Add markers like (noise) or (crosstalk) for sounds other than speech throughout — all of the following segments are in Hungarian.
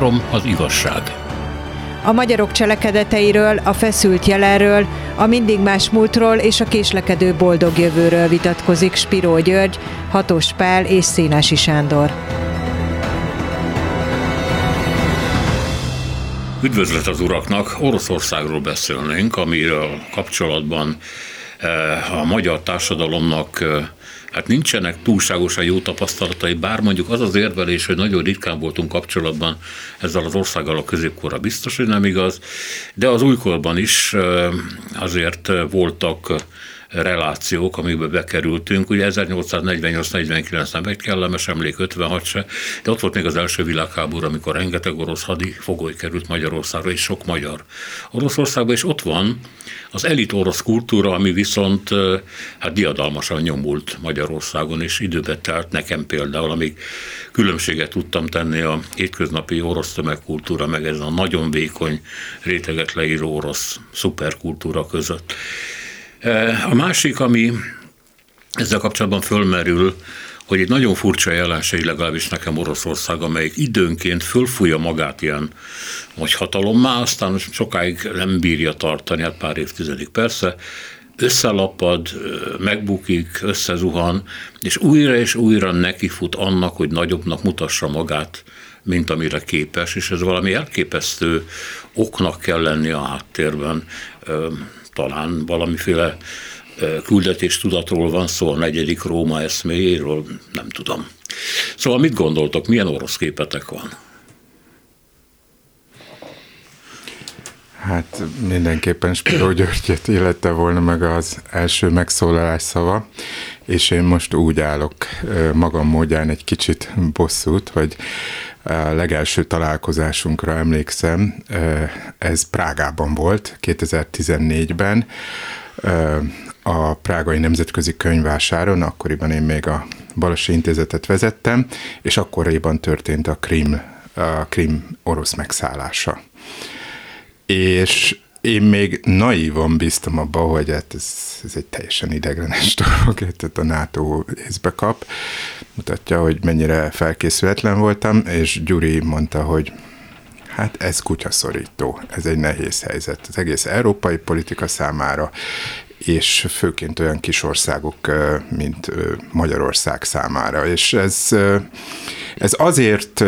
Három az igazság. A magyarok cselekedeteiről, a feszült jelenről, a mindig más múltról és a késlekedő boldog jövőről vitatkozik Spiró György, Hatos Pál és Szénási Sándor. Üdvözlet az uraknak! Oroszországról beszélnénk, amiről kapcsolatban eh, a magyar társadalomnak eh, hát nincsenek túlságosan jó tapasztalatai, bár mondjuk az az érvelés, hogy nagyon ritkán voltunk kapcsolatban ezzel az országgal a középkorra biztos, hogy nem igaz, de az újkorban is azért voltak relációk, amikbe bekerültünk. Ugye 1848-49 nem egy kellemes emlék, 56 se, de ott volt még az első világháború, amikor rengeteg orosz hadi fogoly került Magyarországra, és sok magyar Oroszországban, és ott van az elit orosz kultúra, ami viszont hát diadalmasan nyomult Magyarországon, és időbe telt nekem például, amíg különbséget tudtam tenni a hétköznapi orosz tömegkultúra, meg ez a nagyon vékony réteget leíró orosz szuperkultúra között. A másik, ami ezzel kapcsolatban fölmerül, hogy egy nagyon furcsa jelenség, legalábbis nekem Oroszország, amelyik időnként fölfújja magát ilyen nagy hatalommá, aztán sokáig nem bírja tartani, hát pár évtizedig persze, összelapad, megbukik, összezuhan, és újra és újra nekifut annak, hogy nagyobbnak mutassa magát, mint amire képes, és ez valami elképesztő oknak kell lenni a háttérben talán valamiféle küldetés tudatról van szó, a negyedik Róma eszméjéről, nem tudom. Szóval mit gondoltok, milyen orosz képetek van? Hát mindenképpen Spiro Györgyet illette volna meg az első megszólalás szava, és én most úgy állok magam módján egy kicsit bosszút, hogy a legelső találkozásunkra emlékszem, ez Prágában volt, 2014-ben, a Prágai Nemzetközi Könyvásáron, akkoriban én még a Balasi Intézetet vezettem, és akkoriban történt a Krim, a Krim orosz megszállása. És én még naívan bíztam abba, hogy hát ez, ez egy teljesen ideglenes (laughs) dolog, tehát a NATO észbe kap. Mutatja, hogy mennyire felkészületlen voltam, és Gyuri mondta, hogy hát ez kutyaszorító, ez egy nehéz helyzet az egész európai politika számára, és főként olyan kis országok, mint Magyarország számára. És ez, ez azért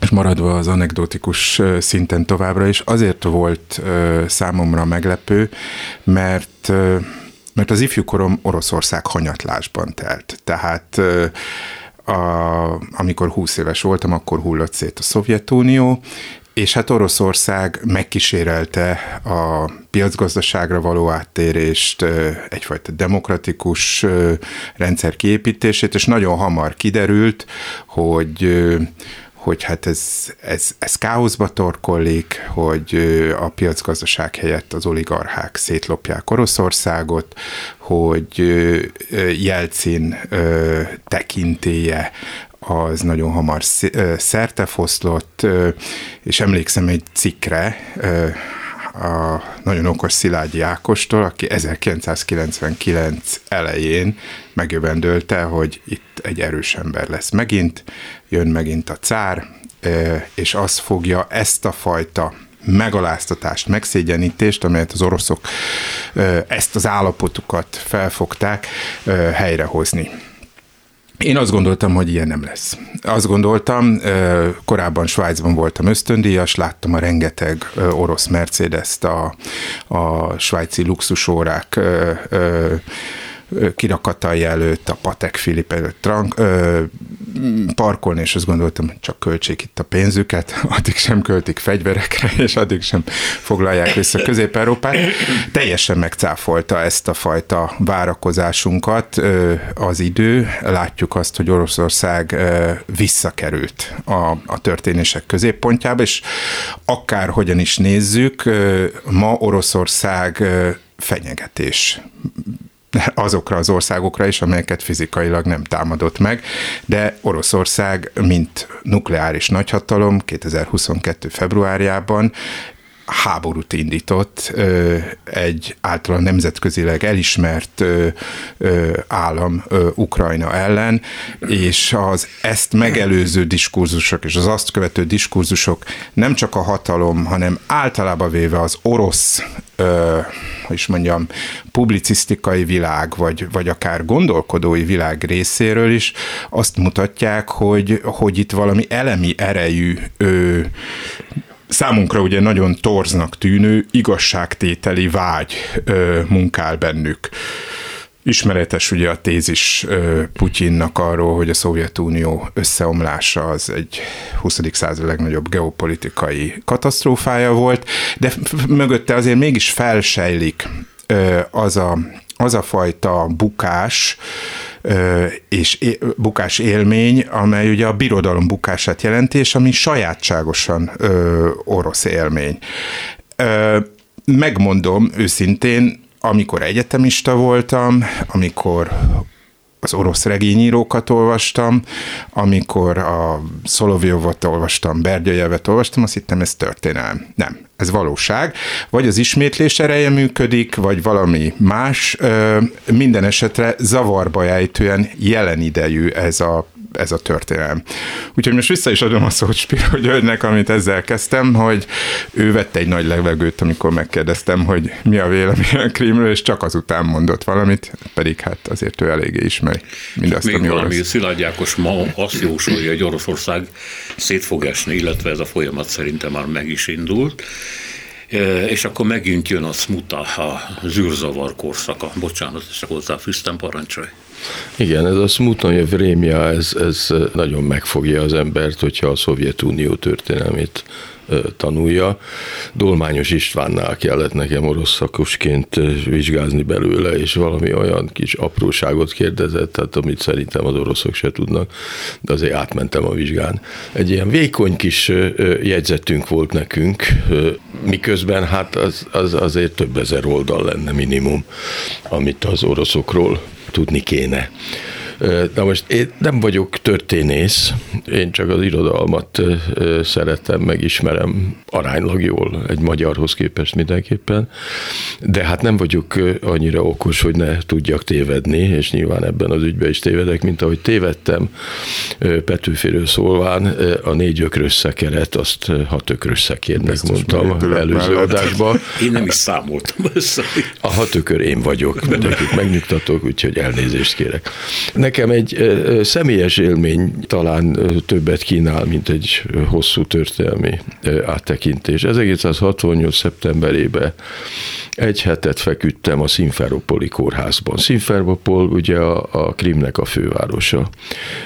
és maradva az anekdotikus szinten továbbra is, azért volt számomra meglepő, mert mert az ifjúkorom Oroszország hanyatlásban telt. Tehát a, amikor 20 éves voltam, akkor hullott szét a Szovjetunió, és hát Oroszország megkísérelte a piacgazdaságra való áttérést, egyfajta demokratikus rendszer kiépítését, és nagyon hamar kiderült, hogy hogy hát ez, ez, ez káoszba torkollik, hogy a piacgazdaság helyett az oligarchák szétlopják Oroszországot, hogy Jelcin tekintéje az nagyon hamar szertefoszlott, és emlékszem egy cikkre, a nagyon okos Szilágyi Ákostól, aki 1999 elején megjövendölte, hogy itt egy erős ember lesz megint, jön megint a cár, és az fogja ezt a fajta megaláztatást, megszégyenítést, amelyet az oroszok ezt az állapotukat felfogták, helyrehozni. Én azt gondoltam, hogy ilyen nem lesz. Azt gondoltam, korábban Svájcban voltam ösztöndíjas, láttam a rengeteg orosz Mercedes-t, a, a svájci luxusórák kirakatai előtt, a Patek Philippe előtt trank, ö, parkolni, és azt gondoltam, hogy csak költsék itt a pénzüket, (laughs) addig sem költik fegyverekre, és addig sem foglalják vissza Közép-Európát. Teljesen megcáfolta ezt a fajta várakozásunkat ö, az idő. Látjuk azt, hogy Oroszország ö, visszakerült a, a történések középpontjába, és akár hogyan is nézzük, ö, ma Oroszország fenyegetés azokra az országokra is, amelyeket fizikailag nem támadott meg, de Oroszország, mint nukleáris nagyhatalom 2022. februárjában háborút indított egy általán nemzetközileg elismert állam Ukrajna ellen, és az ezt megelőző diskurzusok és az azt követő diskurzusok nem csak a hatalom, hanem általában véve az orosz hogy is mondjam, publicisztikai világ, vagy, vagy akár gondolkodói világ részéről is azt mutatják, hogy, hogy itt valami elemi erejű ö, számunkra ugye nagyon torznak tűnő igazságtételi vágy ö, munkál bennük. Ismeretes ugye a tézis Putyinnak arról, hogy a Szovjetunió összeomlása az egy 20. század legnagyobb geopolitikai katasztrófája volt, de mögötte azért mégis felsejlik az a, az a fajta bukás, és bukás élmény, amely ugye a birodalom bukását jelenti, és ami sajátságosan orosz élmény. Megmondom őszintén, amikor egyetemista voltam, amikor az orosz regényírókat olvastam, amikor a Szolovjovot olvastam, Bergyajevet olvastam, azt hittem, ez történelem. Nem, ez valóság. Vagy az ismétlés ereje működik, vagy valami más. Minden esetre zavarba ejtően jelen idejű ez a ez a történelem. Úgyhogy most vissza is adom a szót Spiro Györgynek, amit ezzel kezdtem, hogy ő vette egy nagy levegőt, amikor megkérdeztem, hogy mi a vélemény a krímről, és csak azután mondott valamit, pedig hát azért ő eléggé ismeri mindazt, Még ami valami Szilágy Ákos ma azt jósolja, hogy Oroszország szét fog esni, illetve ez a folyamat szerintem már meg is indult és akkor megint jön a smuta, a zűrzavar korszaka. Bocsánat, és akkor hozzáfűztem, parancsolj. Igen, ez a smutnoje vrémja, ez, ez nagyon megfogja az embert, hogyha a Szovjetunió történelmét tanulja. Dolmányos Istvánnál kellett nekem orosz szakosként vizsgázni belőle, és valami olyan kis apróságot kérdezett, tehát amit szerintem az oroszok se tudnak, de azért átmentem a vizsgán. Egy ilyen vékony kis jegyzetünk volt nekünk, miközben hát az, az azért több ezer oldal lenne minimum, amit az oroszokról tudni kéne. Na most én nem vagyok történész, én csak az irodalmat szeretem, megismerem aránylag jól egy magyarhoz képest mindenképpen, de hát nem vagyok annyira okos, hogy ne tudjak tévedni, és nyilván ebben az ügyben is tévedek, mint ahogy tévedtem Petőfiről szólván, a négy ökrös szekeret, azt hat ökrös szekérnek mondtam előző adásban. (laughs) Én nem is számoltam össze. A hat ökör én vagyok, mindenkit megnyugtatok, úgyhogy elnézést kérek. Nekem egy személyes élmény talán többet kínál, mint egy hosszú történelmi áttekintés. 1968. szeptemberében egy hetet feküdtem a Szimferopoli kórházban. Szimferopol ugye a, a Krimnek a fővárosa.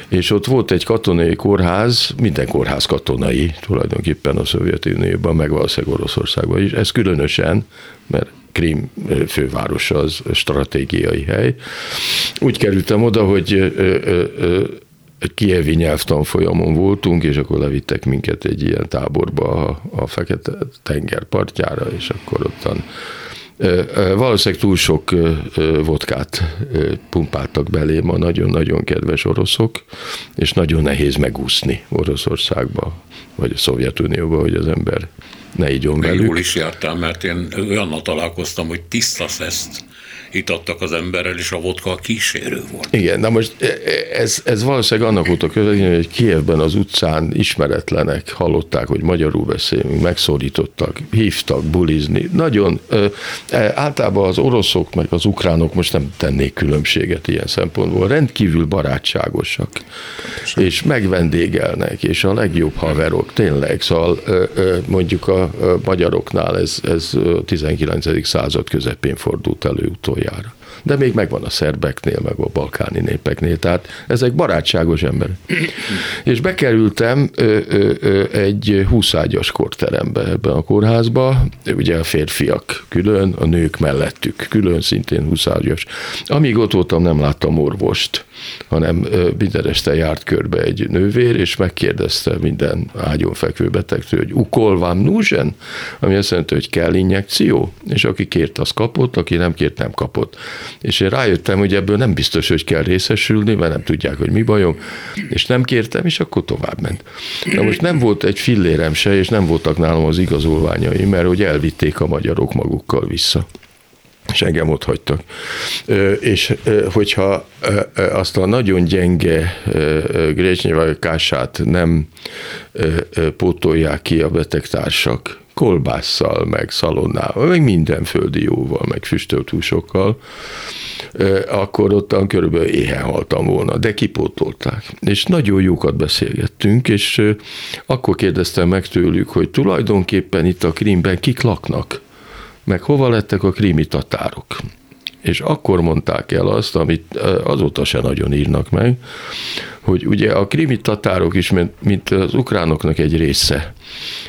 És ott volt egy katonai kórház, minden kórház katonai, tulajdonképpen a Szovjetunióban, meg valószínűleg Oroszországban is. Ez különösen, mert Krím fővárosa az stratégiai hely. Úgy kerültem oda, hogy kievi nyelvtanfolyamon voltunk, és akkor levittek minket egy ilyen táborba a, a Fekete tenger partjára, és akkor ottan Valószínűleg túl sok vodkát pumpáltak belém a nagyon-nagyon kedves oroszok, és nagyon nehéz megúszni Oroszországba, vagy a Szovjetunióba, hogy az ember ne igyon velük. Jól is jártál, mert én olyannal találkoztam, hogy tiszta szeszt itattak az emberrel, és a vodka a kísérő volt. Igen, na most e, e, ez, ez valószínűleg annak volt a közvetlenül, hogy Kievben az utcán ismeretlenek hallották, hogy magyarul beszélünk, megszólítottak, hívtak bulizni. Nagyon, e, általában az oroszok meg az ukránok most nem tennék különbséget ilyen szempontból, rendkívül barátságosak, Pontosan. és megvendégelnek, és a legjobb haverok, tényleg, szóval mondjuk a magyaroknál ez, ez 19. század közepén fordult elő utoljára utoljára. De még megvan a szerbeknél, meg a balkáni népeknél, tehát ezek barátságos emberek. És bekerültem ö, ö, ö, egy 20 ágyas korterembe ebben a kórházba, ugye a férfiak külön, a nők mellettük külön, szintén 20 ágyas. Amíg ott voltam, nem láttam orvost hanem minden este járt körbe egy nővér, és megkérdezte minden ágyon fekvő betegtől, hogy ukol nuzen, ami azt jelenti, hogy kell injekció, és aki kért, az kapott, aki nem kért, nem kapott. És én rájöttem, hogy ebből nem biztos, hogy kell részesülni, mert nem tudják, hogy mi bajom, és nem kértem, és akkor tovább ment. Na most nem volt egy fillérem se, és nem voltak nálam az igazolványai, mert hogy elvitték a magyarok magukkal vissza és engem ott hagytak. És hogyha azt a nagyon gyenge grécsnyivakását nem pótolják ki a betegtársak, kolbásszal, meg szalonnával, meg minden földi jóval, meg füstölt húsokkal, akkor ottan körülbelül éhen haltam volna, de kipótolták. És nagyon jókat beszélgettünk, és akkor kérdeztem meg tőlük, hogy tulajdonképpen itt a Krímben kik laknak meg hova lettek a krími tatárok. És akkor mondták el azt, amit azóta se nagyon írnak meg, hogy ugye a krimi tatárok is, mint az ukránoknak egy része,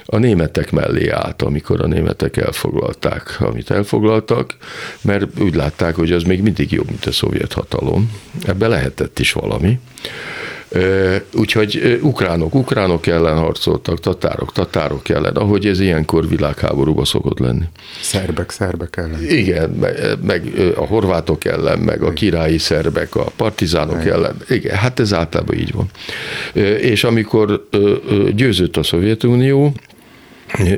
a németek mellé állt, amikor a németek elfoglalták, amit elfoglaltak, mert úgy látták, hogy az még mindig jobb, mint a szovjet hatalom. Ebbe lehetett is valami. Úgyhogy ukránok, ukránok ellen harcoltak, tatárok, tatárok ellen, ahogy ez ilyenkor világháborúba szokott lenni. Szerbek, szerbek ellen. Igen, meg, meg a horvátok ellen, meg a királyi szerbek, a partizánok Igen. ellen. Igen, hát ez általában így van. És amikor győzött a Szovjetunió,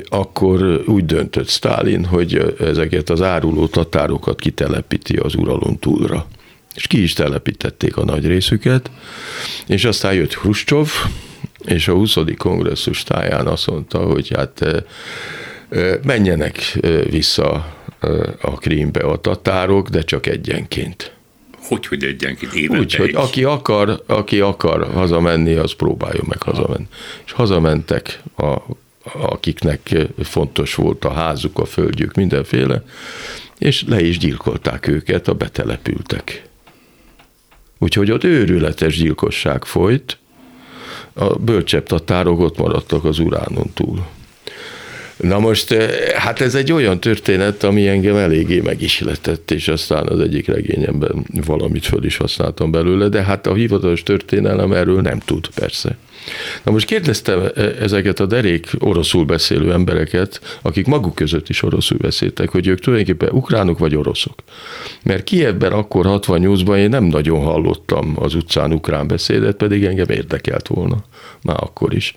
akkor úgy döntött Stálin, hogy ezeket az áruló tatárokat kitelepíti az uralon túlra és ki is telepítették a nagy részüket, és aztán jött Hruscsov, és a 20. kongresszus táján azt mondta, hogy hát menjenek vissza a Krímbe a tatárok, de csak egyenként. Hogy, hogy egyenként évente Úgy, hogy aki akar, aki akar hazamenni, az próbáljon meg hazamenni. És hazamentek a, akiknek fontos volt a házuk, a földjük, mindenféle, és le is gyilkolták őket, a betelepültek. Úgyhogy ott őrületes gyilkosság folyt, a bölcsebb tatárok ott maradtak az uránon túl. Na most, eh, hát ez egy olyan történet, ami engem eléggé megisletett, és aztán az egyik regényemben valamit föl is használtam belőle, de hát a hivatalos történelem erről nem tud, persze. Na most kérdeztem e, ezeket a derék oroszul beszélő embereket, akik maguk között is oroszul beszéltek, hogy ők tulajdonképpen ukránok vagy oroszok. Mert Kievben akkor 68-ban én nem nagyon hallottam az utcán ukrán beszédet, pedig engem érdekelt volna már akkor is.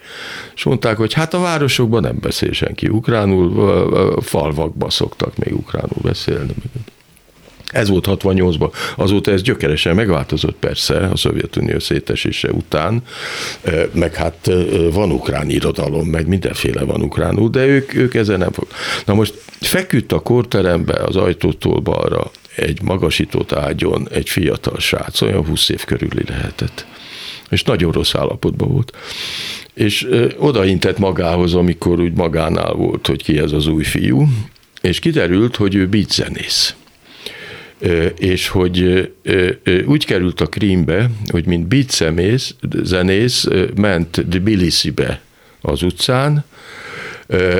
És mondták, hogy hát a városokban nem beszél senki ukránul, falvakban szoktak még ukránul beszélni. Ez volt 68-ban. Azóta ez gyökeresen megváltozott persze a Szovjetunió szétesése után, meg hát van ukrán irodalom, meg mindenféle van ukránul, de ők, ők ezen nem fog. Na most feküdt a korterembe az ajtótól balra egy magasított ágyon egy fiatal srác, olyan 20 év körüli lehetett. És nagyon rossz állapotban volt. És odaintett magához, amikor úgy magánál volt, hogy ki ez az új fiú, és kiderült, hogy ő beat zenész és hogy úgy került a Krímbe, hogy mint beat zenész ment Tbilisi-be az utcán,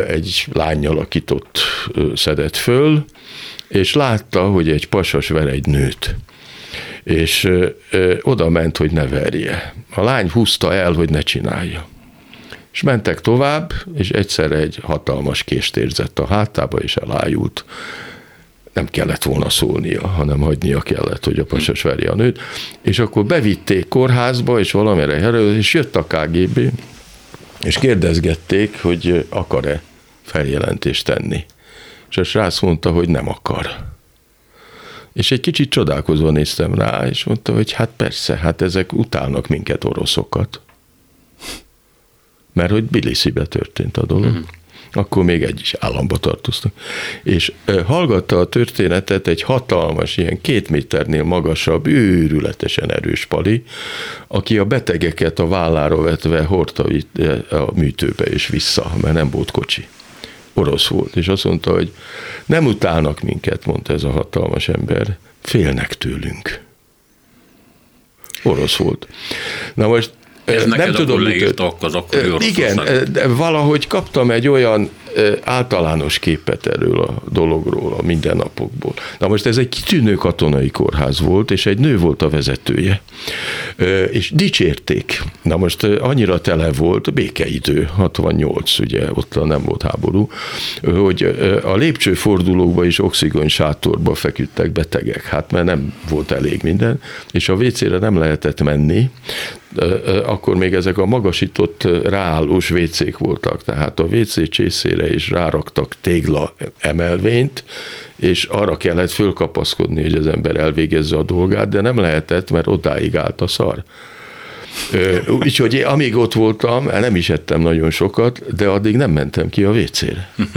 egy lányjal, akit ott szedett föl, és látta, hogy egy pasas ver egy nőt és oda ment, hogy ne verje. A lány húzta el, hogy ne csinálja. És mentek tovább, és egyszerre egy hatalmas kést érzett a hátába, és elájult nem kellett volna szólnia, hanem hagynia kellett, hogy a pasas verje a nőt, és akkor bevitték kórházba, és valamire herő, és jött a KGB, és kérdezgették, hogy akar-e feljelentést tenni. És a srác mondta, hogy nem akar. És egy kicsit csodálkozva néztem rá, és mondta, hogy hát persze, hát ezek utálnak minket oroszokat. Mert hogy Bilisibe történt a dolog. Mm akkor még egy is államba tartoztak. És hallgatta a történetet egy hatalmas, ilyen két méternél magasabb, őrületesen erős pali, aki a betegeket a vállára vetve hordta a műtőbe és vissza, mert nem volt kocsi. Orosz volt, és azt mondta, hogy nem utálnak minket, mondta ez a hatalmas ember, félnek tőlünk. Orosz volt. Na most Ez nem neked tudom, akkor mit- leírtak az akkori Igen, de valahogy kaptam egy olyan általános képet erről a dologról, a mindennapokból. Na most ez egy kitűnő katonai kórház volt, és egy nő volt a vezetője. És dicsérték. Na most annyira tele volt, békeidő, 68, ugye, ott nem volt háború, hogy a lépcsőfordulókba is oxigén sátorba feküdtek betegek, hát mert nem volt elég minden, és a WC-re nem lehetett menni, akkor még ezek a magasított ráállós vécék voltak, tehát a WC csészére is ráraktak tégla emelvényt, és arra kellett fölkapaszkodni, hogy az ember elvégezze a dolgát, de nem lehetett, mert odáig állt a szar. Úgyhogy én, amíg ott voltam, nem is ettem nagyon sokat, de addig nem mentem ki a WC-re. (laughs)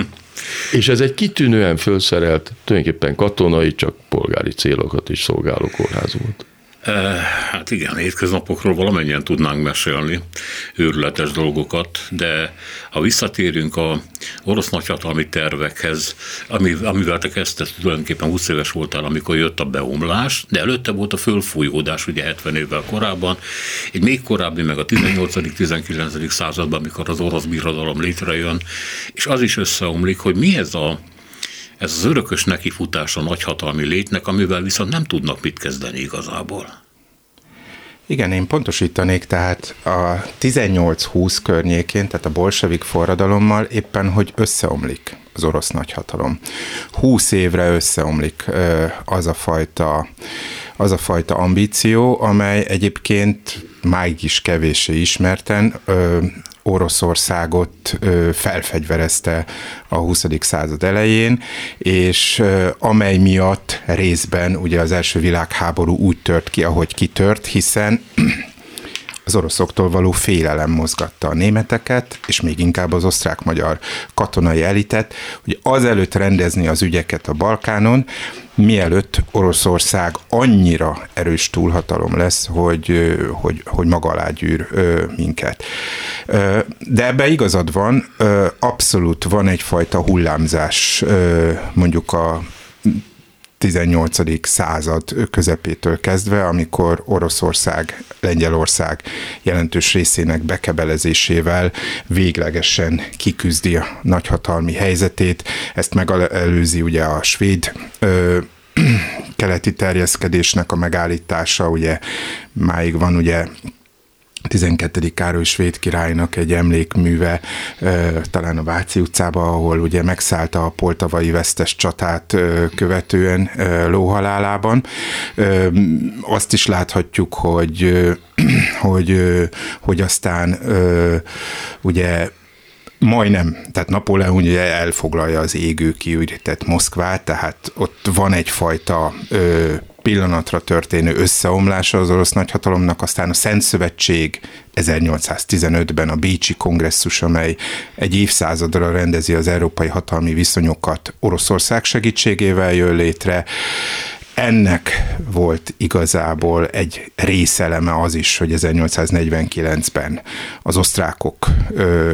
És ez egy kitűnően felszerelt, tulajdonképpen katonai, csak polgári célokat is szolgáló kórház volt. Eh, Hát igen, hétköznapokról valamennyien tudnánk mesélni őrületes dolgokat, de ha visszatérünk a orosz nagyhatalmi tervekhez, ami, amivel te kezdted, tulajdonképpen 20 éves voltál, amikor jött a beomlás, de előtte volt a fölfújódás, ugye 70 évvel korábban, egy még korábbi, meg a 18.-19. században, amikor az orosz birodalom létrejön, és az is összeomlik, hogy mi ez a ez az örökös nekifutás a nagyhatalmi létnek, amivel viszont nem tudnak mit kezdeni igazából. Igen, én pontosítanék, tehát a 18-20 környékén, tehát a bolsevik forradalommal éppen, hogy összeomlik az orosz nagyhatalom. 20 évre összeomlik az a fajta, az a fajta ambíció, amely egyébként máig is kevéssé ismerten Oroszországot felfegyverezte a 20. század elején, és amely miatt részben ugye az első világháború úgy tört ki, ahogy kitört, hiszen az oroszoktól való félelem mozgatta a németeket, és még inkább az osztrák-magyar katonai elitet, hogy azelőtt rendezni az ügyeket a Balkánon, mielőtt Oroszország annyira erős túlhatalom lesz, hogy, hogy, hogy maga alá gyűr minket. De ebbe igazad van, abszolút van egyfajta hullámzás mondjuk a 18. század közepétől kezdve, amikor Oroszország, Lengyelország jelentős részének bekebelezésével véglegesen kiküzdi a nagyhatalmi helyzetét. Ezt megelőzi ugye a svéd ö, (clears throat) keleti terjeszkedésnek a megállítása, ugye máig van ugye 12. Károly svéd királynak egy emlékműve, talán a Váci utcába, ahol ugye megszállta a poltavai vesztes csatát követően lóhalálában. Azt is láthatjuk, hogy, (clears throat) hogy, hogy aztán ugye majdnem, tehát Napóleon ugye elfoglalja az égő kiürített Moszkvát, tehát ott van egyfajta ö, pillanatra történő összeomlása az orosz nagyhatalomnak, aztán a Szent Szövetség 1815-ben a Bécsi kongresszus, amely egy évszázadra rendezi az európai hatalmi viszonyokat Oroszország segítségével jön létre, ennek volt igazából egy részeleme az is, hogy 1849-ben az osztrákok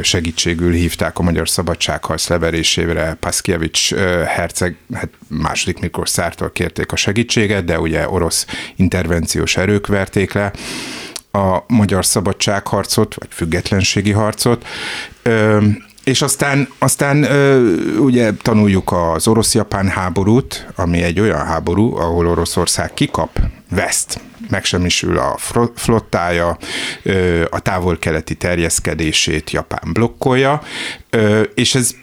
segítségül hívták a magyar szabadságharc leverésére Paszkiewicz herceg, hát második Miklós szártól kérték a segítséget, de ugye orosz intervenciós erők verték le a magyar szabadságharcot, vagy függetlenségi harcot, és aztán, aztán ugye tanuljuk az orosz-japán háborút, ami egy olyan háború, ahol Oroszország kikap, veszt, megsemmisül a flottája, a távol-keleti terjeszkedését Japán blokkolja, és ez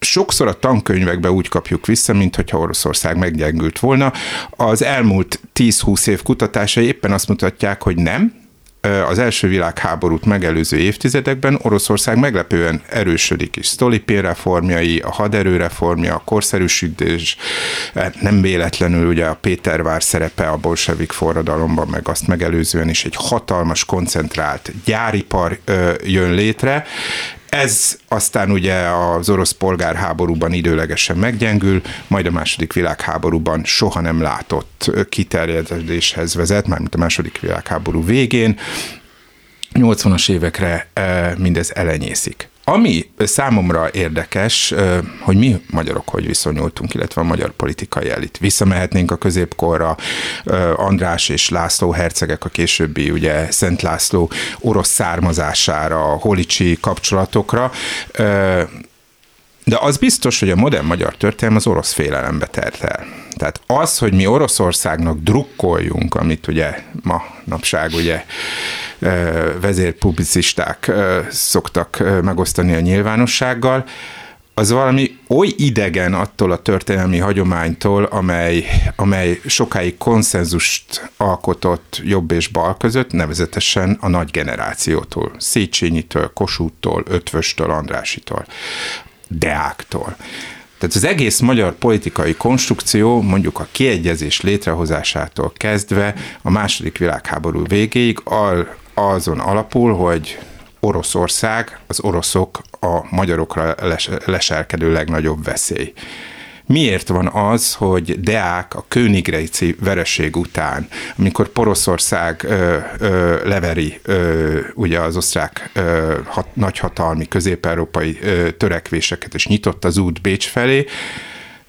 sokszor a tankönyvekbe úgy kapjuk vissza, mintha Oroszország meggyengült volna. Az elmúlt 10-20 év kutatásai éppen azt mutatják, hogy nem, az első világháborút megelőző évtizedekben Oroszország meglepően erősödik is. Stolipin reformjai, a haderő reformja, a korszerűsítés, nem véletlenül ugye a Pétervár szerepe a bolsevik forradalomban, meg azt megelőzően is egy hatalmas koncentrált gyáripar jön létre, ez aztán ugye az orosz polgárháborúban időlegesen meggyengül, majd a második világháborúban soha nem látott kiterjedéshez vezet, mármint a második világháború végén. 80-as évekre mindez elenyészik. Ami számomra érdekes, hogy mi magyarok hogy viszonyultunk, illetve a magyar politikai elit. Visszamehetnénk a középkorra, András és László hercegek, a későbbi ugye Szent László orosz származására, holicsi kapcsolatokra, de az biztos, hogy a modern magyar történelem az orosz félelembe tert el. Tehát az, hogy mi Oroszországnak drukkoljunk, amit ugye ma napság ugye vezérpublicisták szoktak megosztani a nyilvánossággal, az valami oly idegen attól a történelmi hagyománytól, amely, amely sokáig konszenzust alkotott jobb és bal között, nevezetesen a nagy generációtól, Széchenyitől, Kossuthtól, Ötvöstől, Andrásitól, Deáktól. Tehát az egész magyar politikai konstrukció mondjuk a kiegyezés létrehozásától kezdve a második világháború végéig azon alapul, hogy Oroszország, az oroszok a magyarokra leselkedő legnagyobb veszély. Miért van az, hogy Deák a Königreici vereség után, amikor Poroszország ö, ö, leveri ö, ugye az osztrák ö, hat, nagyhatalmi közép-európai ö, törekvéseket, és nyitott az út Bécs felé,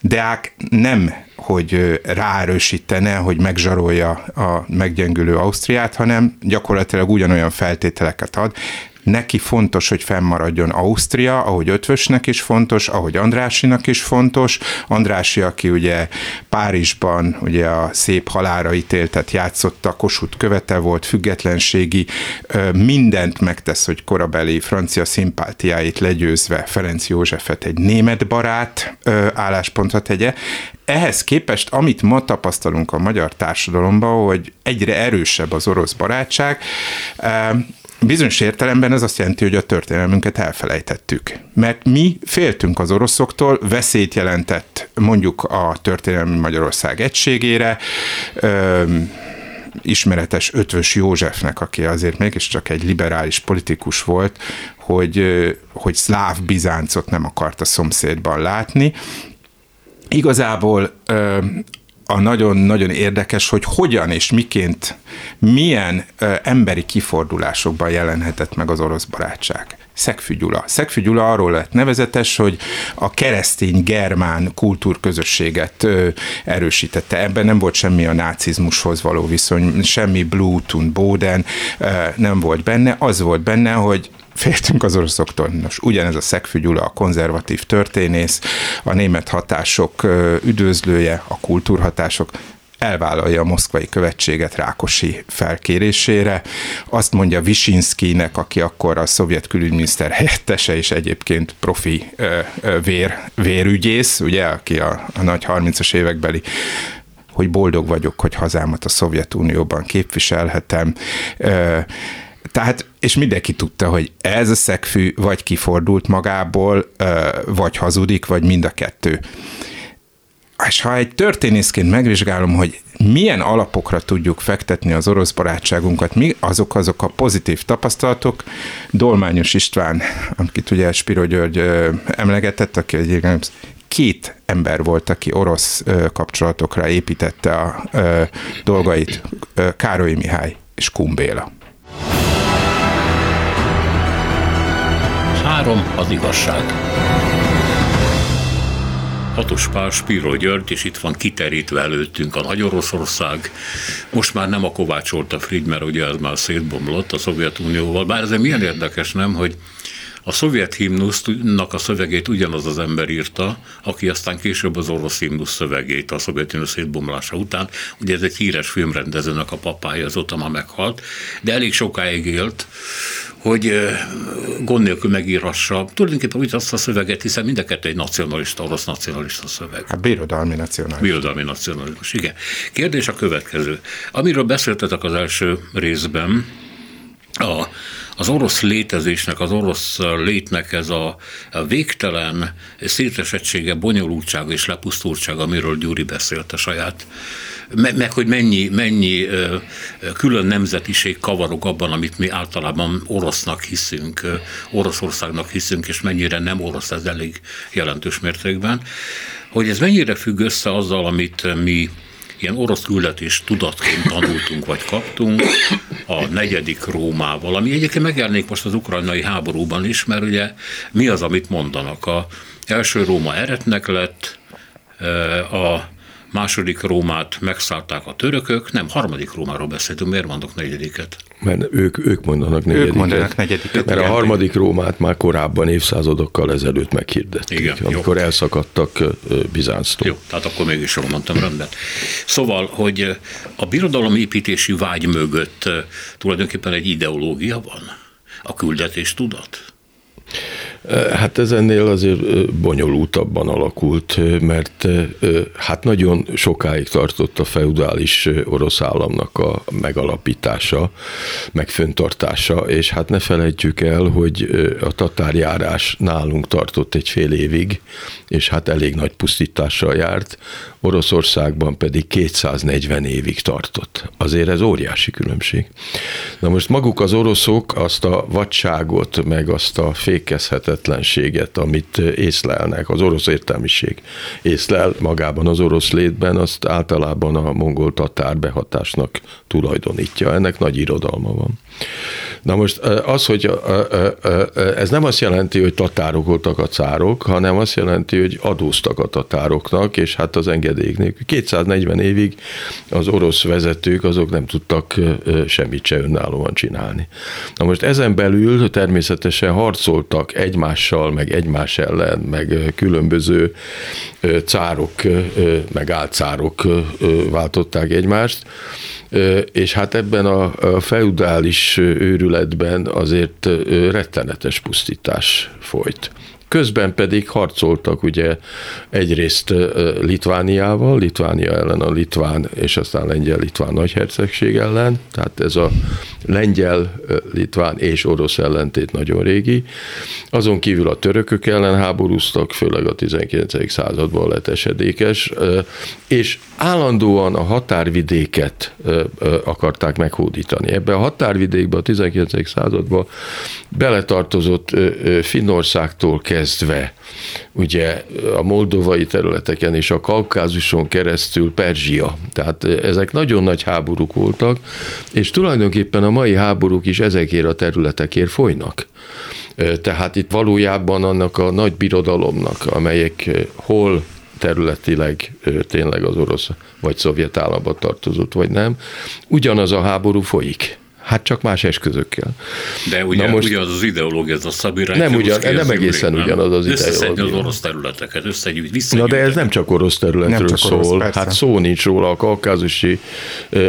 Deák nem, hogy ráerősítene, hogy megzsarolja a meggyengülő Ausztriát, hanem gyakorlatilag ugyanolyan feltételeket ad neki fontos, hogy fennmaradjon Ausztria, ahogy Ötvösnek is fontos, ahogy Andrásinak is fontos. Andrási, aki ugye Párizsban ugye a szép halára ítéltet játszotta, Kossuth követe volt, függetlenségi, mindent megtesz, hogy korabeli francia szimpátiáit legyőzve Ferenc Józsefet egy német barát álláspontra tegye. Ehhez képest, amit ma tapasztalunk a magyar társadalomban, hogy egyre erősebb az orosz barátság, Bizonyos értelemben ez azt jelenti, hogy a történelmünket elfelejtettük. Mert mi féltünk az oroszoktól, veszélyt jelentett mondjuk a történelmi Magyarország egységére, ismeretes Ötvös Józsefnek, aki azért mégiscsak egy liberális politikus volt, hogy, hogy szláv Bizáncot nem akart a szomszédban látni. Igazából a nagyon-nagyon érdekes, hogy hogyan és miként, milyen ö, emberi kifordulásokban jelenhetett meg az orosz barátság. Szegfű Gyula. Szegfű Gyula arról lett nevezetes, hogy a keresztény germán kultúrközösséget ö, erősítette. Ebben nem volt semmi a nácizmushoz való viszony, semmi Bluetooth, Boden nem volt benne. Az volt benne, hogy féltünk az oroszoktól. Nos, ugyanez a Szegfű Gyula, a konzervatív történész, a német hatások üdvözlője, a kultúrhatások, elvállalja a moszkvai követséget Rákosi felkérésére. Azt mondja Visinszkinek, aki akkor a szovjet külügyminiszter helyettese, és egyébként profi vér, vérügyész, ugye, aki a, a nagy 30-as évekbeli hogy boldog vagyok, hogy hazámat a Szovjetunióban képviselhetem. Tehát, és mindenki tudta, hogy ez a szegfű vagy kifordult magából, vagy hazudik, vagy mind a kettő. És ha egy történészként megvizsgálom, hogy milyen alapokra tudjuk fektetni az orosz barátságunkat, mi azok azok a pozitív tapasztalatok, Dolmányos István, akit ugye Spiro György emlegetett, aki egy két ember volt, aki orosz kapcsolatokra építette a dolgait, Károly Mihály és Kumbéla. Három az igazság. Hatos Pál, Spiro György, és itt van kiterítve előttünk a Nagy Oroszország. Most már nem a Kovács a Fried, mert ugye ez már szétbomlott a Szovjetunióval. Bár ez milyen érdekes, nem, hogy a szovjet himnusznak a szövegét ugyanaz az ember írta, aki aztán később az orosz himnusz szövegét a Szovjetunió szétbomlása után. Ugye ez egy híres filmrendezőnek a papája, azóta már meghalt, de elég sokáig élt, hogy gond nélkül megírhassa tulajdonképpen úgy azt a szöveget, hiszen mind a kettő egy nacionalista, orosz nacionalista szöveg. Hát birodalmi nacionalizmus. Birodalmi nacionalizmus, igen. Kérdés a következő. Amiről beszéltetek az első részben, a az orosz létezésnek, az orosz létnek ez a, végtelen szétesettsége, bonyolultsága és lepusztultsága, amiről Gyuri beszélt a saját, meg, meg hogy mennyi, mennyi külön nemzetiség kavarok abban, amit mi általában orosznak hiszünk, Oroszországnak hiszünk, és mennyire nem orosz ez elég jelentős mértékben, hogy ez mennyire függ össze azzal, amit mi ilyen orosz küldetés tudatként tanultunk, vagy kaptunk a negyedik Rómával, ami egyébként megjelenik most az ukrajnai háborúban is, mert ugye mi az, amit mondanak? A első Róma eretnek lett, a második Rómát megszállták a törökök, nem, harmadik Rómáról beszéltünk, miért mondok negyediket? Mert ők, ők mondanak negyediket. Ők mondanak negyediket. Mert a harmadik Rómát már korábban évszázadokkal ezelőtt meghirdették, Igen, amikor jó. elszakadtak Bizánctól. Jó, tehát akkor mégis jól mondtam, rendben. Szóval, hogy a birodalomépítési vágy mögött tulajdonképpen egy ideológia van? A küldetés tudat? Hát ez ennél azért bonyolultabban alakult, mert hát nagyon sokáig tartott a feudális orosz államnak a megalapítása, megföntartása, és hát ne felejtjük el, hogy a tatárjárás nálunk tartott egy fél évig, és hát elég nagy pusztítással járt, Oroszországban pedig 240 évig tartott. Azért ez óriási különbség. Na most maguk az oroszok azt a vadságot, meg azt a fékezhetetlenséget, amit észlelnek, az orosz értelmiség észlel magában az orosz létben, azt általában a mongol tatár behatásnak tulajdonítja. Ennek nagy irodalma van. Na most az, hogy ez nem azt jelenti, hogy tatárok voltak a cárok, hanem azt jelenti, hogy adóztak a tatároknak, és hát az engedélyek nélkül. 240 évig az orosz vezetők azok nem tudtak semmit se önállóan csinálni. Na most ezen belül természetesen harcoltak egymással, meg egymás ellen, meg különböző cárok, meg álcárok váltották egymást, és hát ebben a feudális őrületben azért rettenetes pusztítás folyt. Közben pedig harcoltak ugye egyrészt Litvániával, Litvánia ellen a litván és aztán lengyel-litván nagyhercegség ellen, tehát ez a lengyel, litván és orosz ellentét nagyon régi. Azon kívül a törökök ellen háborúztak, főleg a 19. században lett esedékes, és állandóan a határvidéket akarták meghódítani. Ebbe a határvidékbe a 19. században beletartozott Finnországtól kezdve, ugye a moldovai területeken és a Kaukázuson keresztül Perzsia. Tehát ezek nagyon nagy háborúk voltak, és tulajdonképpen a mai háborúk is ezekért a területekért folynak. Tehát itt valójában annak a nagy birodalomnak, amelyek hol területileg tényleg az orosz vagy szovjet államba tartozott, vagy nem, ugyanaz a háború folyik. Hát csak más eszközökkel. De ugye, Na most, ugyanaz az ideológia, ez a szabirány. Nem, ugyan, nem egészen nem? ugyanaz az ideológia. az orosz területeket, összegyűjt, Na de ez nem csak orosz területről nem csak szól, orosz, hát szó nincs róla, a kaukázusi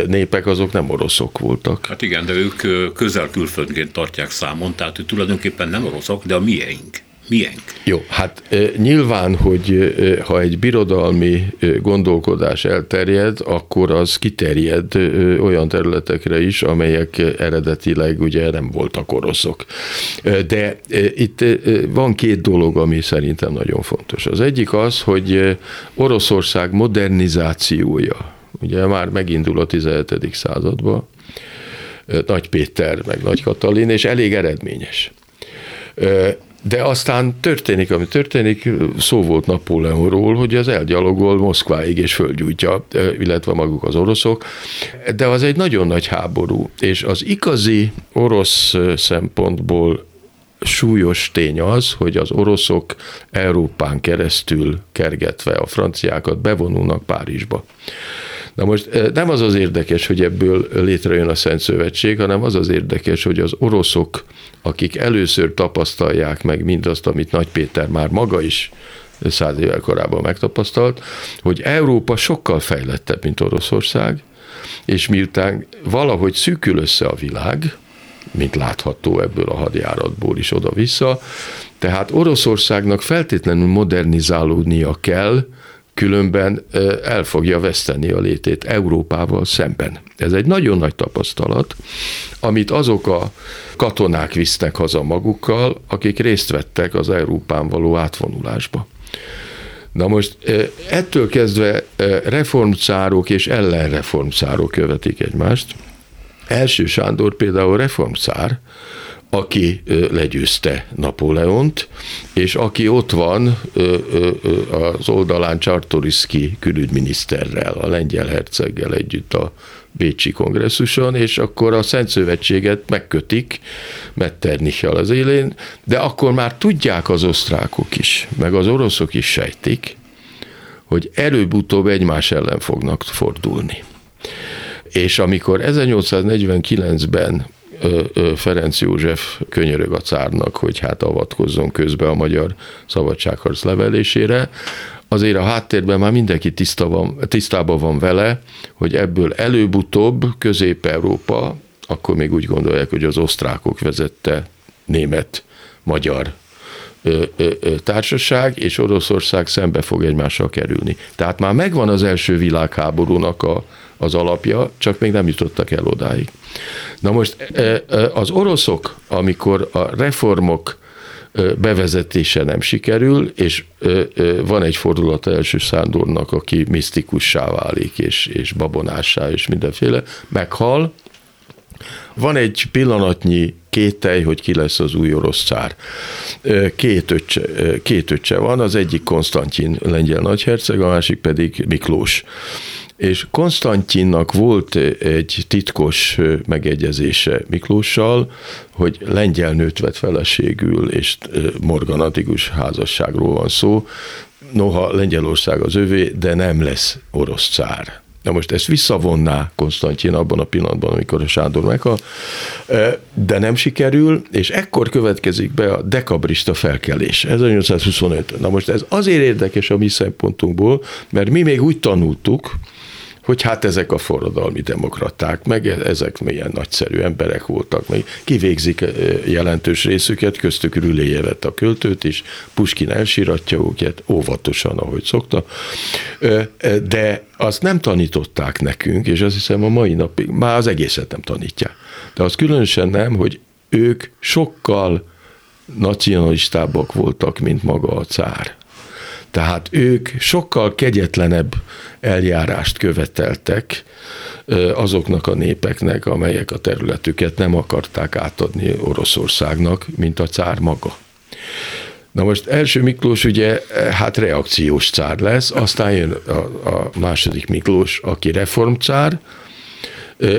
népek azok nem oroszok voltak. Hát igen, de ők közel külföldként tartják számon, tehát ők tulajdonképpen nem oroszok, de a miénk miénk. Jó, hát nyilván, hogy ha egy birodalmi gondolkodás elterjed, akkor az kiterjed olyan területekre is, amelyek eredetileg ugye nem voltak oroszok. De itt van két dolog, ami szerintem nagyon fontos. Az egyik az, hogy Oroszország modernizációja, ugye már megindul a 17. században, Nagy Péter, meg Nagy Katalin, és elég eredményes. De aztán történik, ami történik, szó volt Napóleonról, hogy az elgyalogol Moszkváig és földgyújtja, illetve maguk az oroszok, de az egy nagyon nagy háború, és az igazi orosz szempontból súlyos tény az, hogy az oroszok Európán keresztül kergetve a franciákat bevonulnak Párizsba. Na most nem az az érdekes, hogy ebből létrejön a Szent Szövetség, hanem az az érdekes, hogy az oroszok, akik először tapasztalják meg mindazt, amit Nagy Péter már maga is száz évvel korábban megtapasztalt, hogy Európa sokkal fejlettebb, mint Oroszország, és miután valahogy szűkül össze a világ, mint látható ebből a hadjáratból is oda-vissza, tehát Oroszországnak feltétlenül modernizálódnia kell, különben el fogja veszteni a létét Európával szemben. Ez egy nagyon nagy tapasztalat, amit azok a katonák visznek haza magukkal, akik részt vettek az Európán való átvonulásba. Na most ettől kezdve reformcárok és ellenreformcárok követik egymást. Első Sándor például reformcár, aki legyőzte Napóleont, és aki ott van az oldalán Csartoriszki külügyminiszterrel, a lengyel herceggel együtt a Bécsi kongresszuson, és akkor a Szent Szövetséget megkötik Metternichel az élén, de akkor már tudják az osztrákok is, meg az oroszok is sejtik, hogy előbb-utóbb egymás ellen fognak fordulni. És amikor 1849-ben Ferenc József könyörög a cárnak, hogy hát avatkozzon közbe a magyar szabadságharc levelésére, azért a háttérben már mindenki tiszta van, tisztában van vele, hogy ebből előbb-utóbb Közép-Európa, akkor még úgy gondolják, hogy az osztrákok vezette német-magyar társaság, és Oroszország szembe fog egymással kerülni. Tehát már megvan az első világháborúnak a, az alapja, csak még nem jutottak el odáig. Na most az oroszok, amikor a reformok bevezetése nem sikerül, és van egy fordulat első Sándornak, aki misztikussá válik, és, és babonássá, és mindenféle, meghal, van egy pillanatnyi kételj, hogy ki lesz az új orosz cár. Két öccse, két öccse van, az egyik Konstantin lengyel nagyherceg, a másik pedig Miklós. És Konstantinnak volt egy titkos megegyezése Miklóssal, hogy lengyel nőt vett feleségül, és morganatikus házasságról van szó, noha Lengyelország az övé, de nem lesz orosz cár. Na most ezt visszavonná Konstantin abban a pillanatban, amikor a Sándor meghal, de nem sikerül, és ekkor következik be a dekabrista felkelés, 1825. Na most ez azért érdekes a mi szempontunkból, mert mi még úgy tanultuk, hogy hát ezek a forradalmi demokraták, meg ezek milyen nagyszerű emberek voltak, meg kivégzik eh, jelentős részüket, köztük Rüléjevet a költőt is, Puskin elsiratja őket, óvatosan, ahogy szokta, de azt nem tanították nekünk, és azt hiszem a mai napig, már az egészet nem tanítják. De az különösen nem, hogy ők sokkal nacionalistábbak voltak, mint maga a cár. Tehát ők sokkal kegyetlenebb eljárást követeltek azoknak a népeknek, amelyek a területüket nem akarták átadni Oroszországnak, mint a cár maga. Na most első Miklós ugye hát reakciós cár lesz, aztán jön a, a második Miklós, aki reformcár,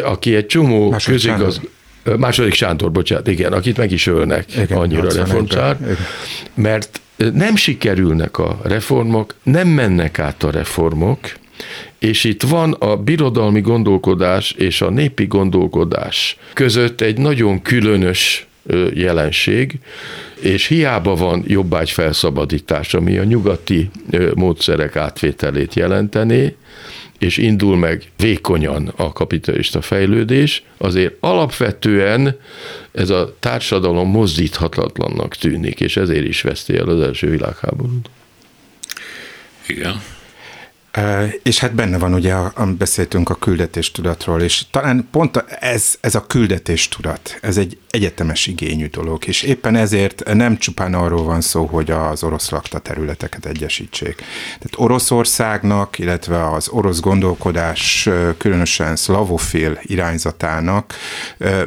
aki egy csomó második közigaz... Sándor. Második Sándor, bocsánat, igen, akit meg is ölnek igen, annyira reformcár, mert nem sikerülnek a reformok, nem mennek át a reformok, és itt van a birodalmi gondolkodás és a népi gondolkodás között egy nagyon különös jelenség, és hiába van jobbágy felszabadítás, ami a nyugati módszerek átvételét jelentené, és indul meg vékonyan a kapitalista fejlődés, azért alapvetően ez a társadalom mozdíthatatlannak tűnik, és ezért is veszti el az első világháborút. Igen. És hát benne van ugye, beszéltünk a küldetéstudatról, és talán pont ez, ez a küldetéstudat, ez egy egyetemes igényű dolog, és éppen ezért nem csupán arról van szó, hogy az orosz lakta területeket egyesítsék. Tehát Oroszországnak, illetve az orosz gondolkodás, különösen szlavofil irányzatának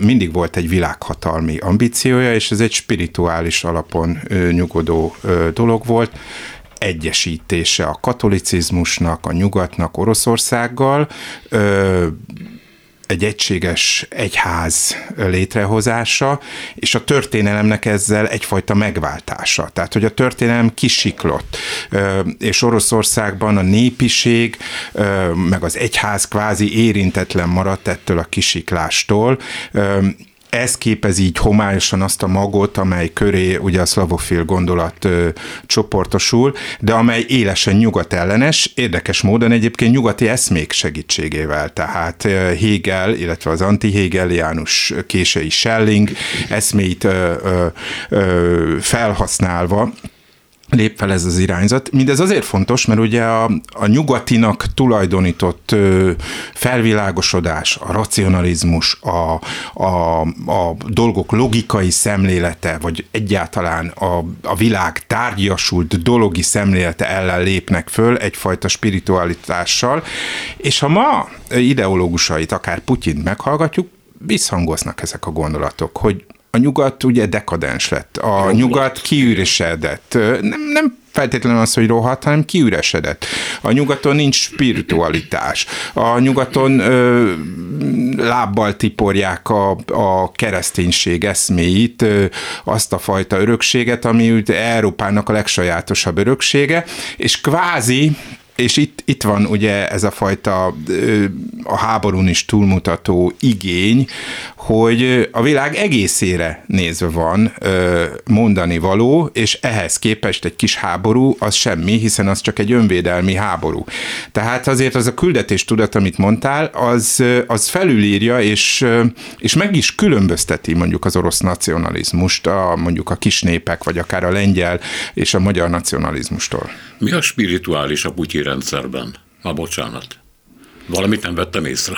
mindig volt egy világhatalmi ambíciója, és ez egy spirituális alapon nyugodó dolog volt egyesítése a katolicizmusnak, a nyugatnak Oroszországgal, egy egységes egyház létrehozása, és a történelemnek ezzel egyfajta megváltása. Tehát, hogy a történelem kisiklott, és Oroszországban a népiség, meg az egyház kvázi érintetlen maradt ettől a kisiklástól, ez képez így homályosan azt a magot, amely köré ugye a szlavofil gondolat ö, csoportosul, de amely élesen nyugatellenes, érdekes módon egyébként nyugati eszmék segítségével, tehát Hegel, illetve az anti-hegeliánus kései Schelling eszméit ö, ö, ö, felhasználva, lép fel ez az irányzat. Mindez azért fontos, mert ugye a, a nyugatinak tulajdonított ö, felvilágosodás, a racionalizmus, a, a, a dolgok logikai szemlélete, vagy egyáltalán a, a világ tárgyasult dologi szemlélete ellen lépnek föl egyfajta spiritualitással, és ha ma ideológusait, akár Putyint meghallgatjuk, visszhangoznak ezek a gondolatok, hogy a nyugat ugye dekadens lett, a nyugat kiüresedett. Nem, nem feltétlenül az, hogy rohadt, hanem kiüresedett. A nyugaton nincs spiritualitás. A nyugaton ö, lábbal tiporják a, a kereszténység eszméit, ö, azt a fajta örökséget, ami Európának a legsajátosabb öröksége, és kvázi és itt, itt van ugye ez a fajta a háborún is túlmutató igény, hogy a világ egészére nézve van mondani való, és ehhez képest egy kis háború az semmi, hiszen az csak egy önvédelmi háború. Tehát azért az a küldetés tudat, amit mondtál, az, az felülírja, és, és meg is különbözteti mondjuk az orosz nacionalizmust, a, mondjuk a kis népek, vagy akár a lengyel és a magyar nacionalizmustól. Mi a spirituális a putyi rendszerben? A bocsánat. Valamit nem vettem észre.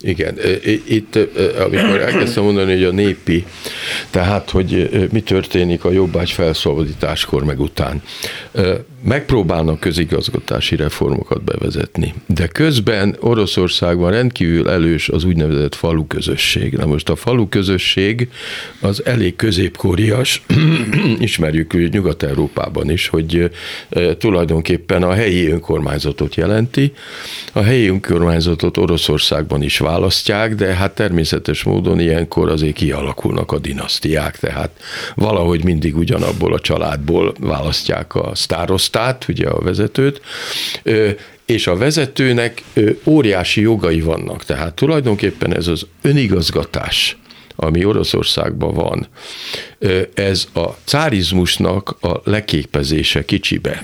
Igen, itt amikor elkezdtem mondani, hogy a népi, tehát hogy mi történik a jobbágy felszabadításkor meg után, megpróbálnak közigazgatási reformokat bevezetni, de közben Oroszországban rendkívül elős az úgynevezett falu közösség. Na most a falu közösség az elég középkorias, (clears throat) ismerjük Nyugat-Európában is, hogy tulajdonképpen a helyi önkormányzatot jelenti. A helyi önkormányzatot Oroszországban is választják, de hát természetes módon ilyenkor azért kialakulnak a dinasztiák, tehát valahogy mindig ugyanabból a családból választják a sztárosztát, ugye a vezetőt, és a vezetőnek óriási jogai vannak, tehát tulajdonképpen ez az önigazgatás, ami Oroszországban van, ez a cárizmusnak a leképezése kicsibe.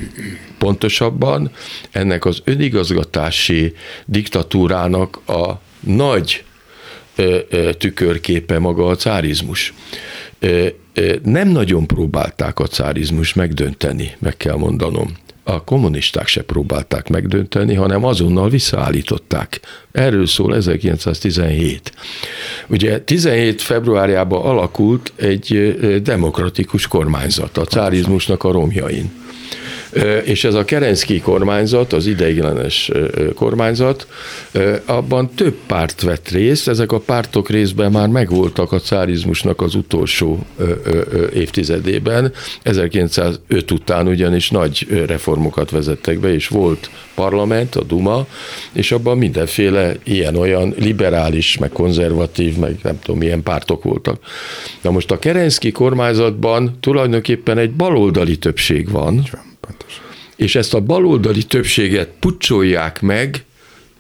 Pontosabban ennek az önigazgatási diktatúrának a nagy tükörképe maga a cárizmus. Nem nagyon próbálták a cárizmus megdönteni, meg kell mondanom a kommunisták se próbálták megdönteni, hanem azonnal visszaállították. Erről szól 1917. Ugye 17 februárjában alakult egy demokratikus kormányzat a cárizmusnak a romjain és ez a Kerenszki kormányzat, az ideiglenes kormányzat, abban több párt vett részt, ezek a pártok részben már megvoltak a cárizmusnak az utolsó évtizedében, 1905 után ugyanis nagy reformokat vezettek be, és volt parlament, a Duma, és abban mindenféle ilyen-olyan liberális, meg konzervatív, meg nem tudom milyen pártok voltak. Na most a Kerenszki kormányzatban tulajdonképpen egy baloldali többség van, Pontos. És ezt a baloldali többséget pucsolják meg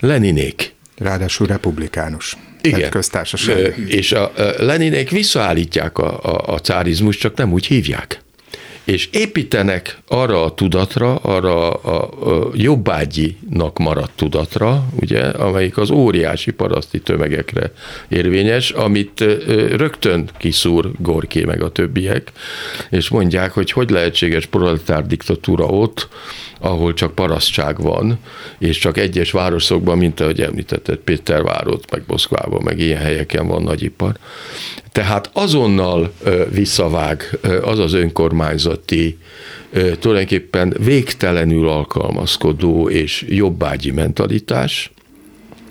Leninék. Ráadásul republikánus. Igen. Köztársaság. És a Leninék visszaállítják a, a, a cárizmus, csak nem úgy hívják és építenek arra a tudatra, arra a, a jobbágyinak maradt tudatra, ugye, amelyik az óriási paraszti tömegekre érvényes, amit rögtön kiszúr Gorké meg a többiek, és mondják, hogy hogy lehetséges proletár diktatúra ott, ahol csak parasztság van, és csak egyes városokban, mint ahogy említetted, Pétervárot, meg Moszkvában, meg ilyen helyeken van nagyipar. Tehát azonnal visszavág az az önkormányzati, tulajdonképpen végtelenül alkalmazkodó és jobbágyi mentalitás,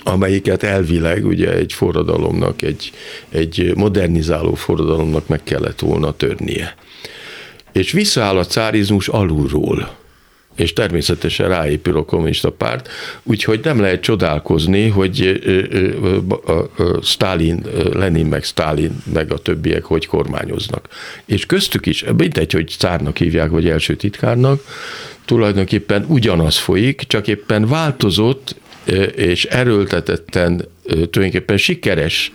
amelyiket elvileg ugye egy forradalomnak, egy, egy modernizáló forradalomnak meg kellett volna törnie. És visszaáll a cárizmus alulról és természetesen ráépül a kommunista párt, úgyhogy nem lehet csodálkozni, hogy Stalin, Lenin meg Stalin meg a többiek hogy kormányoznak. És köztük is, mindegy, hogy cárnak hívják, vagy első titkárnak, tulajdonképpen ugyanaz folyik, csak éppen változott és erőltetetten tulajdonképpen sikeres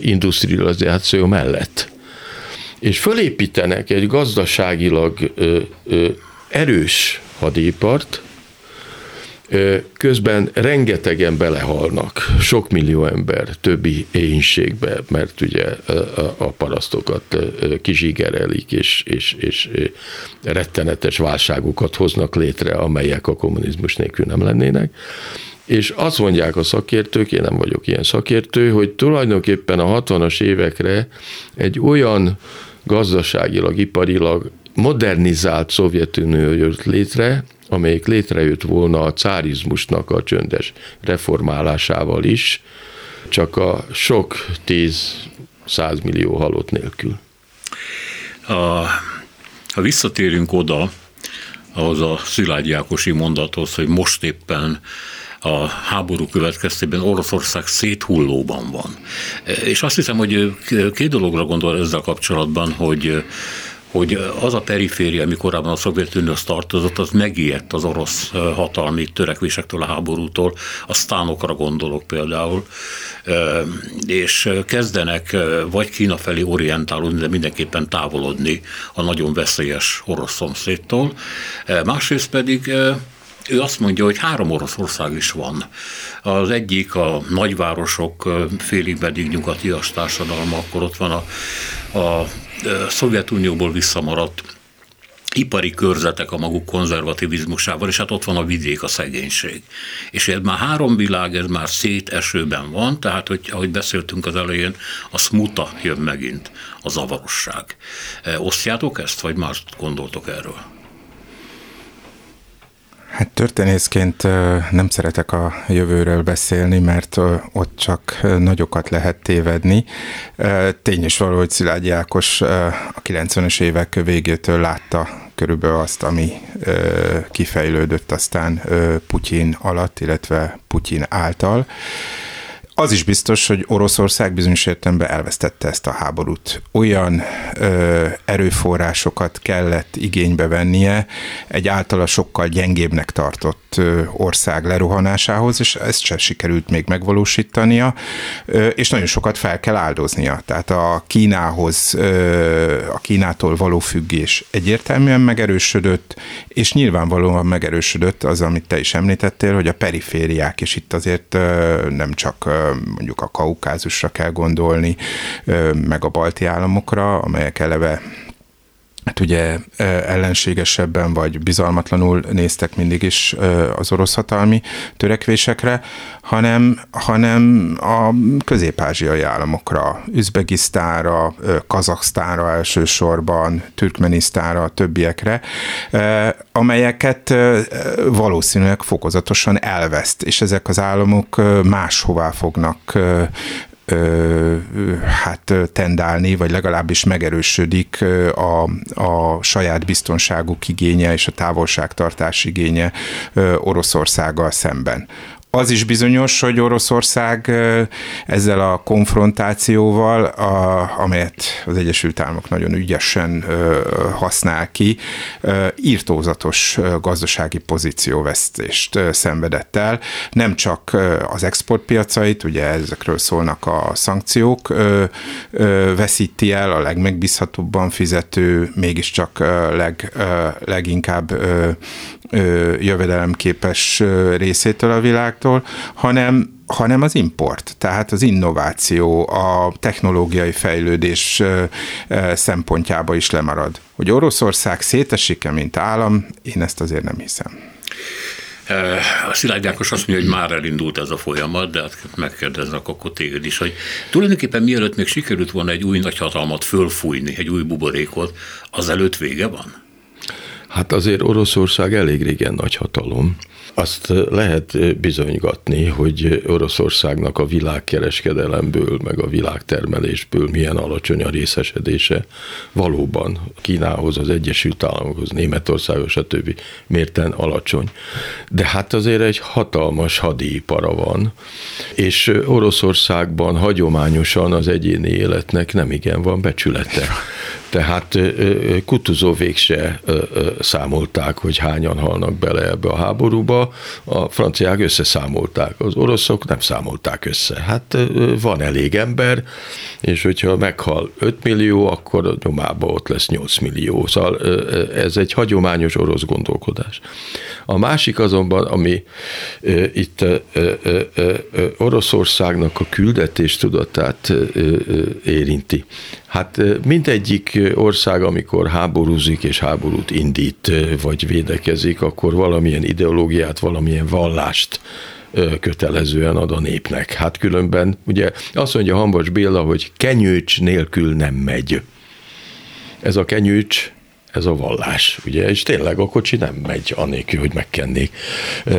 industrializáció mellett. És fölépítenek egy gazdaságilag erős hadipart, közben rengetegen belehalnak, sok millió ember többi éhénységbe, mert ugye a parasztokat kizsigerelik, és, és, és rettenetes válságokat hoznak létre, amelyek a kommunizmus nélkül nem lennének. És azt mondják a szakértők, én nem vagyok ilyen szakértő, hogy tulajdonképpen a 60-as évekre egy olyan gazdaságilag, iparilag modernizált Szovjetunió jött létre, amelyik létrejött volna a cárizmusnak a csöndes reformálásával is, csak a sok tíz, százmillió halott nélkül. A, ha visszatérünk oda, ahhoz a Szilágyi Ákosi mondathoz, hogy most éppen a háború következtében Oroszország széthullóban van. És azt hiszem, hogy két dologra gondol ezzel kapcsolatban, hogy hogy az a periféria, ami korábban a Szovjetunióhoz tartozott, az megijedt az orosz hatalmi törekvésektől a háborútól, a sztánokra gondolok például, és kezdenek vagy Kína felé orientálódni, de mindenképpen távolodni a nagyon veszélyes orosz szomszédtól. Másrészt pedig ő azt mondja, hogy három Oroszország is van. Az egyik a nagyvárosok félig meddig nyugatias társadalma, akkor ott van a, a Szovjetunióból visszamaradt ipari körzetek a maguk konzervativizmusával, és hát ott van a vidék, a szegénység. És ez már három világ, ez már szétesőben van, tehát, hogy ahogy beszéltünk az elején, a smuta jön megint, a zavarosság. Osztjátok ezt, vagy más gondoltok erről? Hát történészként nem szeretek a jövőről beszélni, mert ott csak nagyokat lehet tévedni. Tény is való, hogy Szilágyi Ákos a 90-es évek végétől látta körülbelül azt, ami kifejlődött aztán Putyin alatt, illetve Putyin által. Az is biztos, hogy Oroszország bizonyos értelemben elvesztette ezt a háborút. Olyan ö, erőforrásokat kellett igénybe vennie egy általa sokkal gyengébbnek tartott ö, ország lerohanásához, és ezt sem sikerült még megvalósítania, ö, és nagyon sokat fel kell áldoznia. Tehát a Kínához, ö, a Kínától való függés egyértelműen megerősödött, és nyilvánvalóan megerősödött az, amit te is említettél, hogy a perifériák, és itt azért ö, nem csak mondjuk a Kaukázusra kell gondolni, meg a balti államokra, amelyek eleve hát ugye ellenségesebben vagy bizalmatlanul néztek mindig is az orosz hatalmi törekvésekre, hanem, hanem a közép-ázsiai államokra, Üzbegisztánra, Kazaksztánra elsősorban, Türkmenisztánra, a többiekre, amelyeket valószínűleg fokozatosan elveszt, és ezek az államok máshová fognak ö, hát tendálni, vagy legalábbis megerősödik a, a saját biztonságuk igénye és a távolságtartás igénye Oroszországgal szemben. Az is bizonyos, hogy Oroszország ezzel a konfrontációval, a, amelyet az Egyesült Államok nagyon ügyesen használ ki, írtózatos gazdasági pozícióvesztést szenvedett el. Nem csak az exportpiacait, ugye ezekről szólnak a szankciók, veszíti el a legmegbízhatóbban fizető, mégiscsak leg, leginkább jövedelemképes részétől a világtól, hanem hanem az import, tehát az innováció, a technológiai fejlődés szempontjába is lemarad. Hogy Oroszország szétesik-e, mint állam, én ezt azért nem hiszem. A Szilágy Ákos azt mondja, hogy már elindult ez a folyamat, de hát megkérdeznek akkor téged is, hogy tulajdonképpen mielőtt még sikerült volna egy új nagyhatalmat fölfújni, egy új buborékot, az előtt vége van? Hát azért Oroszország elég régen nagy hatalom. Azt lehet bizonygatni, hogy Oroszországnak a világkereskedelemből, meg a világtermelésből milyen alacsony a részesedése. Valóban Kínához, az Egyesült Államokhoz, Németországhoz, stb. mérten alacsony. De hát azért egy hatalmas hadipara van, és Oroszországban hagyományosan az egyéni életnek nem igen van becsülete. Tehát Kutuzóvék se számolták, hogy hányan halnak bele ebbe a háborúba, a franciák összeszámolták, az oroszok nem számolták össze. Hát van elég ember, és hogyha meghal 5 millió, akkor a nyomában ott lesz 8 millió. Szóval ez egy hagyományos orosz gondolkodás. A másik azonban, ami itt Oroszországnak a küldetés tudatát érinti. Hát mindegyik ország, amikor háborúzik és háborút indít, vagy védekezik, akkor valamilyen ideológiát, valamilyen vallást kötelezően ad a népnek. Hát különben, ugye azt mondja Hambas Béla, hogy kenyőcs nélkül nem megy. Ez a kenyőcs, ez a vallás, ugye, és tényleg a kocsi nem megy anélkül, hogy megkennék.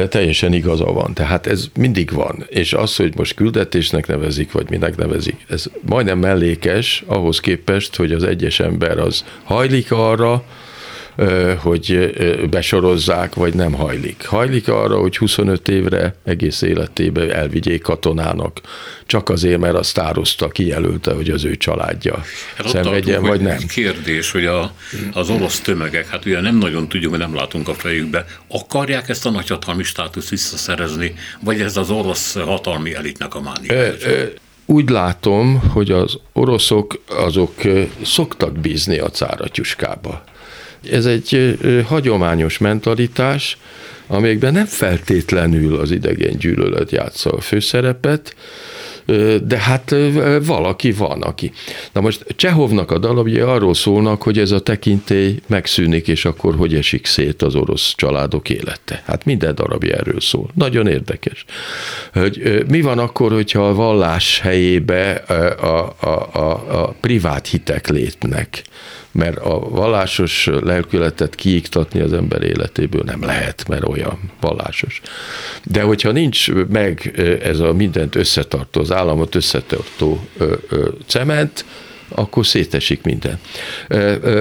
Teljesen igaza van, tehát ez mindig van, és az, hogy most küldetésnek nevezik, vagy minek nevezik, ez majdnem mellékes ahhoz képest, hogy az egyes ember az hajlik arra, hogy besorozzák, vagy nem hajlik. Hajlik arra, hogy 25 évre egész életében elvigyék katonának, csak azért, mert a sztározta, kijelölte, hogy az ő családja hát szenvedjen, vagy nem. Kérdés, hogy a, az orosz tömegek, hát ugye nem nagyon tudjuk, hogy nem látunk a fejükbe, akarják ezt a nagyhatalmi státuszt visszaszerezni, vagy ez az orosz hatalmi elitnek a mánia? úgy látom, hogy az oroszok azok szoktak bízni a cáratyuskába. Ez egy hagyományos mentalitás, amelyekben nem feltétlenül az idegen gyűlölet játsza a főszerepet, de hát valaki van, aki. Na most Csehovnak a dalabjai arról szólnak, hogy ez a tekintély megszűnik, és akkor hogy esik szét az orosz családok élete. Hát minden darabja erről szól. Nagyon érdekes. Hogy mi van akkor, hogyha a vallás helyébe a, a, a, a privát hitek létnek? Mert a vallásos lelkületet kiiktatni az ember életéből nem lehet, mert olyan vallásos. De hogyha nincs meg ez a mindent összetartó, az államot összetartó cement, akkor szétesik minden.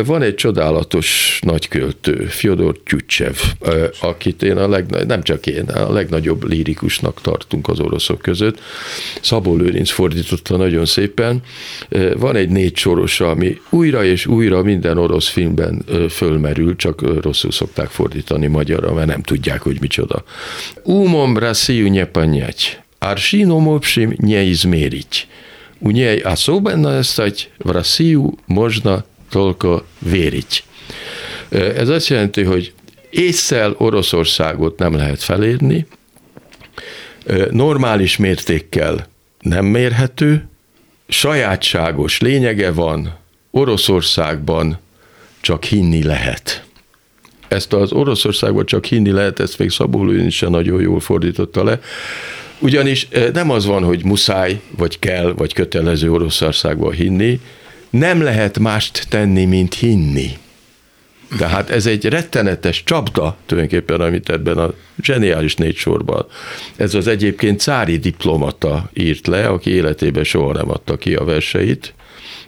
Van egy csodálatos nagyköltő, Fyodor Tyutchev, akit én a legnagy, nem csak én, a legnagyobb lírikusnak tartunk az oroszok között. Szabó Lőrinc fordította nagyon szépen. Van egy négy sorosa, ami újra és újra minden orosz filmben fölmerül, csak rosszul szokták fordítani magyarra, mert nem tudják, hogy micsoda. Umom Россию не понять, аршином общим не измерить. У ней особенно стать в Россию можно только верить. Ez azt jelenti, hogy észszel Oroszországot nem lehet felérni, normális mértékkel nem mérhető, sajátságos lényege van, Oroszországban csak hinni lehet. Ezt az Oroszországban csak hinni lehet, ezt még Szabó is nagyon jól fordította le. ugyanis nem az van, hogy muszáj, vagy kell, vagy kötelező Oroszországban hinni, nem lehet mást tenni, mint hinni. Tehát ez egy rettenetes csapda tulajdonképpen, amit ebben a zseniális négy sorban. Ez az egyébként cári diplomata írt le, aki életében soha nem adta ki a verseit,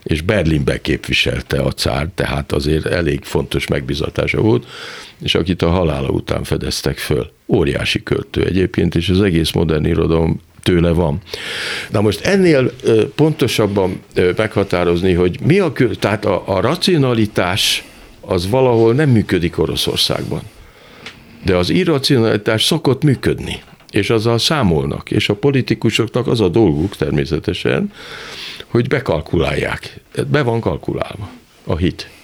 és Berlinbe képviselte a cár, tehát azért elég fontos megbizatása volt, és akit a halála után fedeztek föl. Óriási költő egyébként, és az egész modern irodalom tőle van. Na most ennél pontosabban meghatározni, hogy mi a tehát a, a racionalitás az valahol nem működik Oroszországban. De az irracionalitás szokott működni, és azzal számolnak, és a politikusoknak az a dolguk természetesen, hogy bekalkulálják. Be van kalkulálva a hit.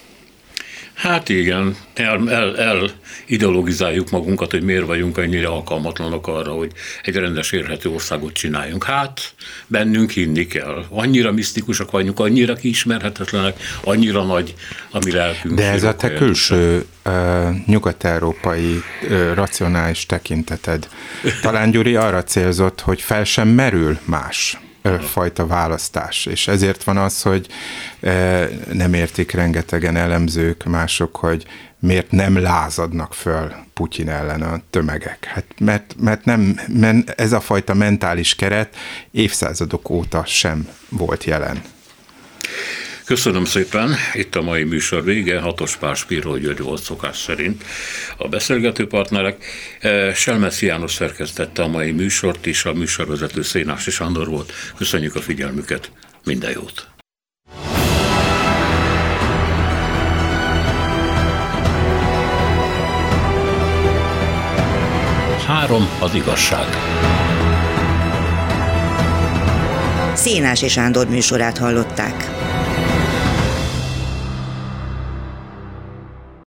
Hát igen, el, el, el ideologizáljuk magunkat, hogy miért vagyunk ennyire alkalmatlanok arra, hogy egy rendes érhető országot csináljunk. Hát bennünk hinni kell. Annyira misztikusak vagyunk, annyira kiismerhetetlenek, annyira nagy a mi lelkünk. De ez a te külső uh, nyugat-európai uh, racionális tekinteted. Talán Gyuri arra célzott, hogy fel sem merül más fajta választás. És ezért van az, hogy nem értik rengetegen elemzők, mások, hogy miért nem lázadnak föl Putyin ellen a tömegek. Hát mert, mert, nem, mert ez a fajta mentális keret évszázadok óta sem volt jelen. Köszönöm szépen, itt a mai műsor vége, Hatos Pál Spíró György volt szokás szerint. A beszélgető partnerek eh, Selmeszi János szerkesztette a mai műsort is, a műsorvezető Szénási Sándor volt. Köszönjük a figyelmüket, minden jót! Három az igazság. Szénási Sándor műsorát hallották.